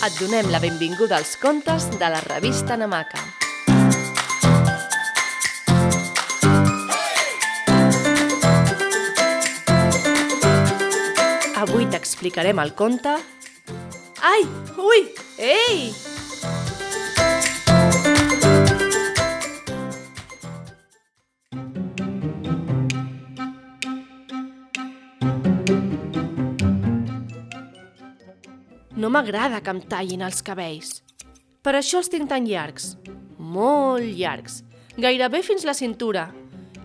Et donem la benvinguda als contes de la revista Namaka. Avui t'explicarem el conte... Ai! Ui! Ei! No m'agrada que em tallin els cabells. Per això els tinc tan llargs. Molt llargs. Gairebé fins la cintura.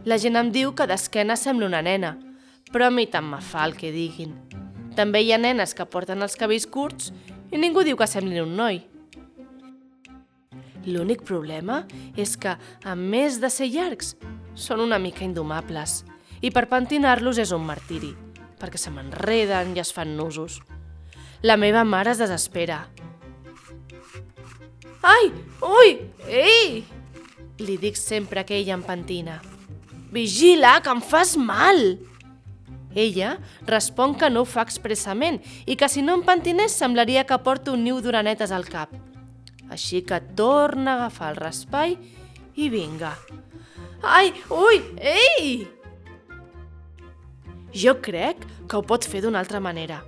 La gent em diu que d'esquena sembla una nena, però a mi tant me fa el que diguin. També hi ha nenes que porten els cabells curts i ningú diu que semblin un noi. L'únic problema és que, a més de ser llargs, són una mica indomables i per pentinar-los és un martiri, perquè se m'enreden i es fan nusos. La meva mare es desespera. Ai! Ui! Ei! Li dic sempre que ella em pentina. Vigila, que em fas mal! Ella respon que no ho fa expressament i que si no em pentinés semblaria que porto un niu d'orenetes al cap. Així que torna a agafar el raspall i vinga. Ai, ui, ei! Jo crec que ho pot fer d'una altra manera,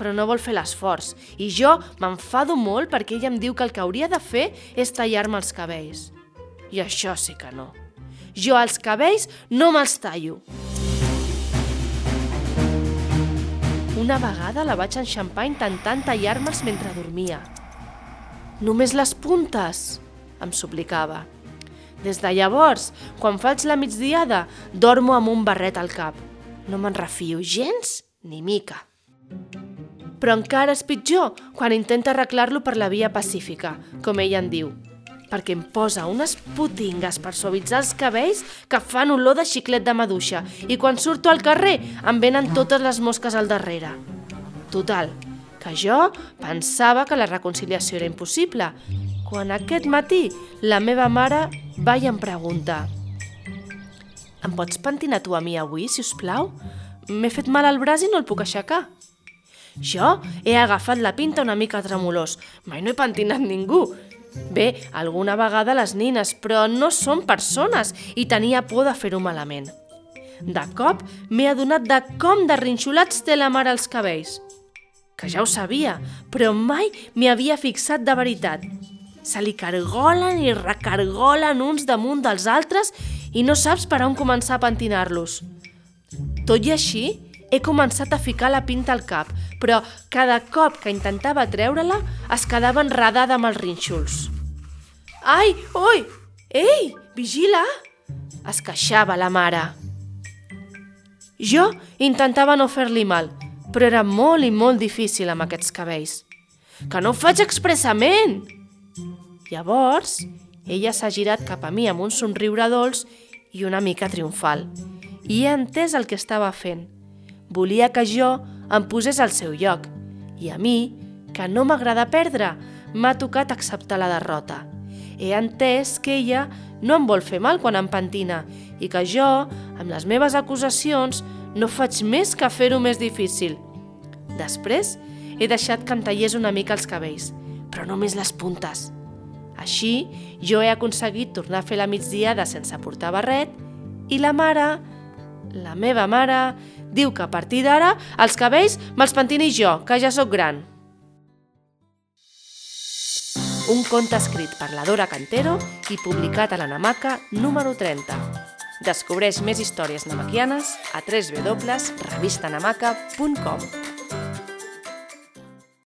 però no vol fer l'esforç. I jo m'enfado molt perquè ella em diu que el que hauria de fer és tallar-me els cabells. I això sí que no. Jo els cabells no me'ls tallo. Una vegada la vaig enxampar intentant tallar-me'ls mentre dormia. Només les puntes, em suplicava. Des de llavors, quan faig la migdiada, dormo amb un barret al cap. No me'n refio gens ni mica. Però encara és pitjor quan intenta arreglar-lo per la via pacífica, com ella en diu, perquè em posa unes putingues per suavitzar els cabells que fan olor de xiclet de maduixa i quan surto al carrer em venen totes les mosques al darrere. Total, que jo pensava que la reconciliació era impossible, quan aquest matí la meva mare va i em pregunta «Em pots pentinar tu a mi avui, si us plau? M'he fet mal al braç i no el puc aixecar». Jo he agafat la pinta una mica tremolós. Mai no he pentinat ningú. Bé, alguna vegada les nines, però no són persones i tenia por de fer-ho malament. De cop m'he adonat de com de rinxolats té la mare els cabells. Que ja ho sabia, però mai m'hi havia fixat de veritat. Se li cargolen i recargolen uns damunt dels altres i no saps per on començar a pentinar-los. Tot i així, he començat a ficar la pinta al cap, però cada cop que intentava treure-la es quedava enredada amb els rínxols. Ai, ui, ei, vigila! Es queixava la mare. Jo intentava no fer-li mal, però era molt i molt difícil amb aquests cabells. Que no ho faig expressament! Llavors, ella s'ha girat cap a mi amb un somriure dolç i una mica triomfal, i he entès el que estava fent. Volia que jo em posés al seu lloc, i a mi, que no m'agrada perdre, m'ha tocat acceptar la derrota. He entès que ella no em vol fer mal quan em pentina i que jo, amb les meves acusacions, no faig més que fer-ho més difícil. Després, he deixat que em tallés una mica els cabells, però només les puntes. Així, jo he aconseguit tornar a fer la migdiada sense portar barret i la mare, la meva mare, diu que a partir d'ara els cabells me'ls pentini jo, que ja sóc gran. Un conte escrit per la Dora Cantero i publicat a la Namaca número 30. Descobreix més històries namaquianes a www.revistanamaca.com.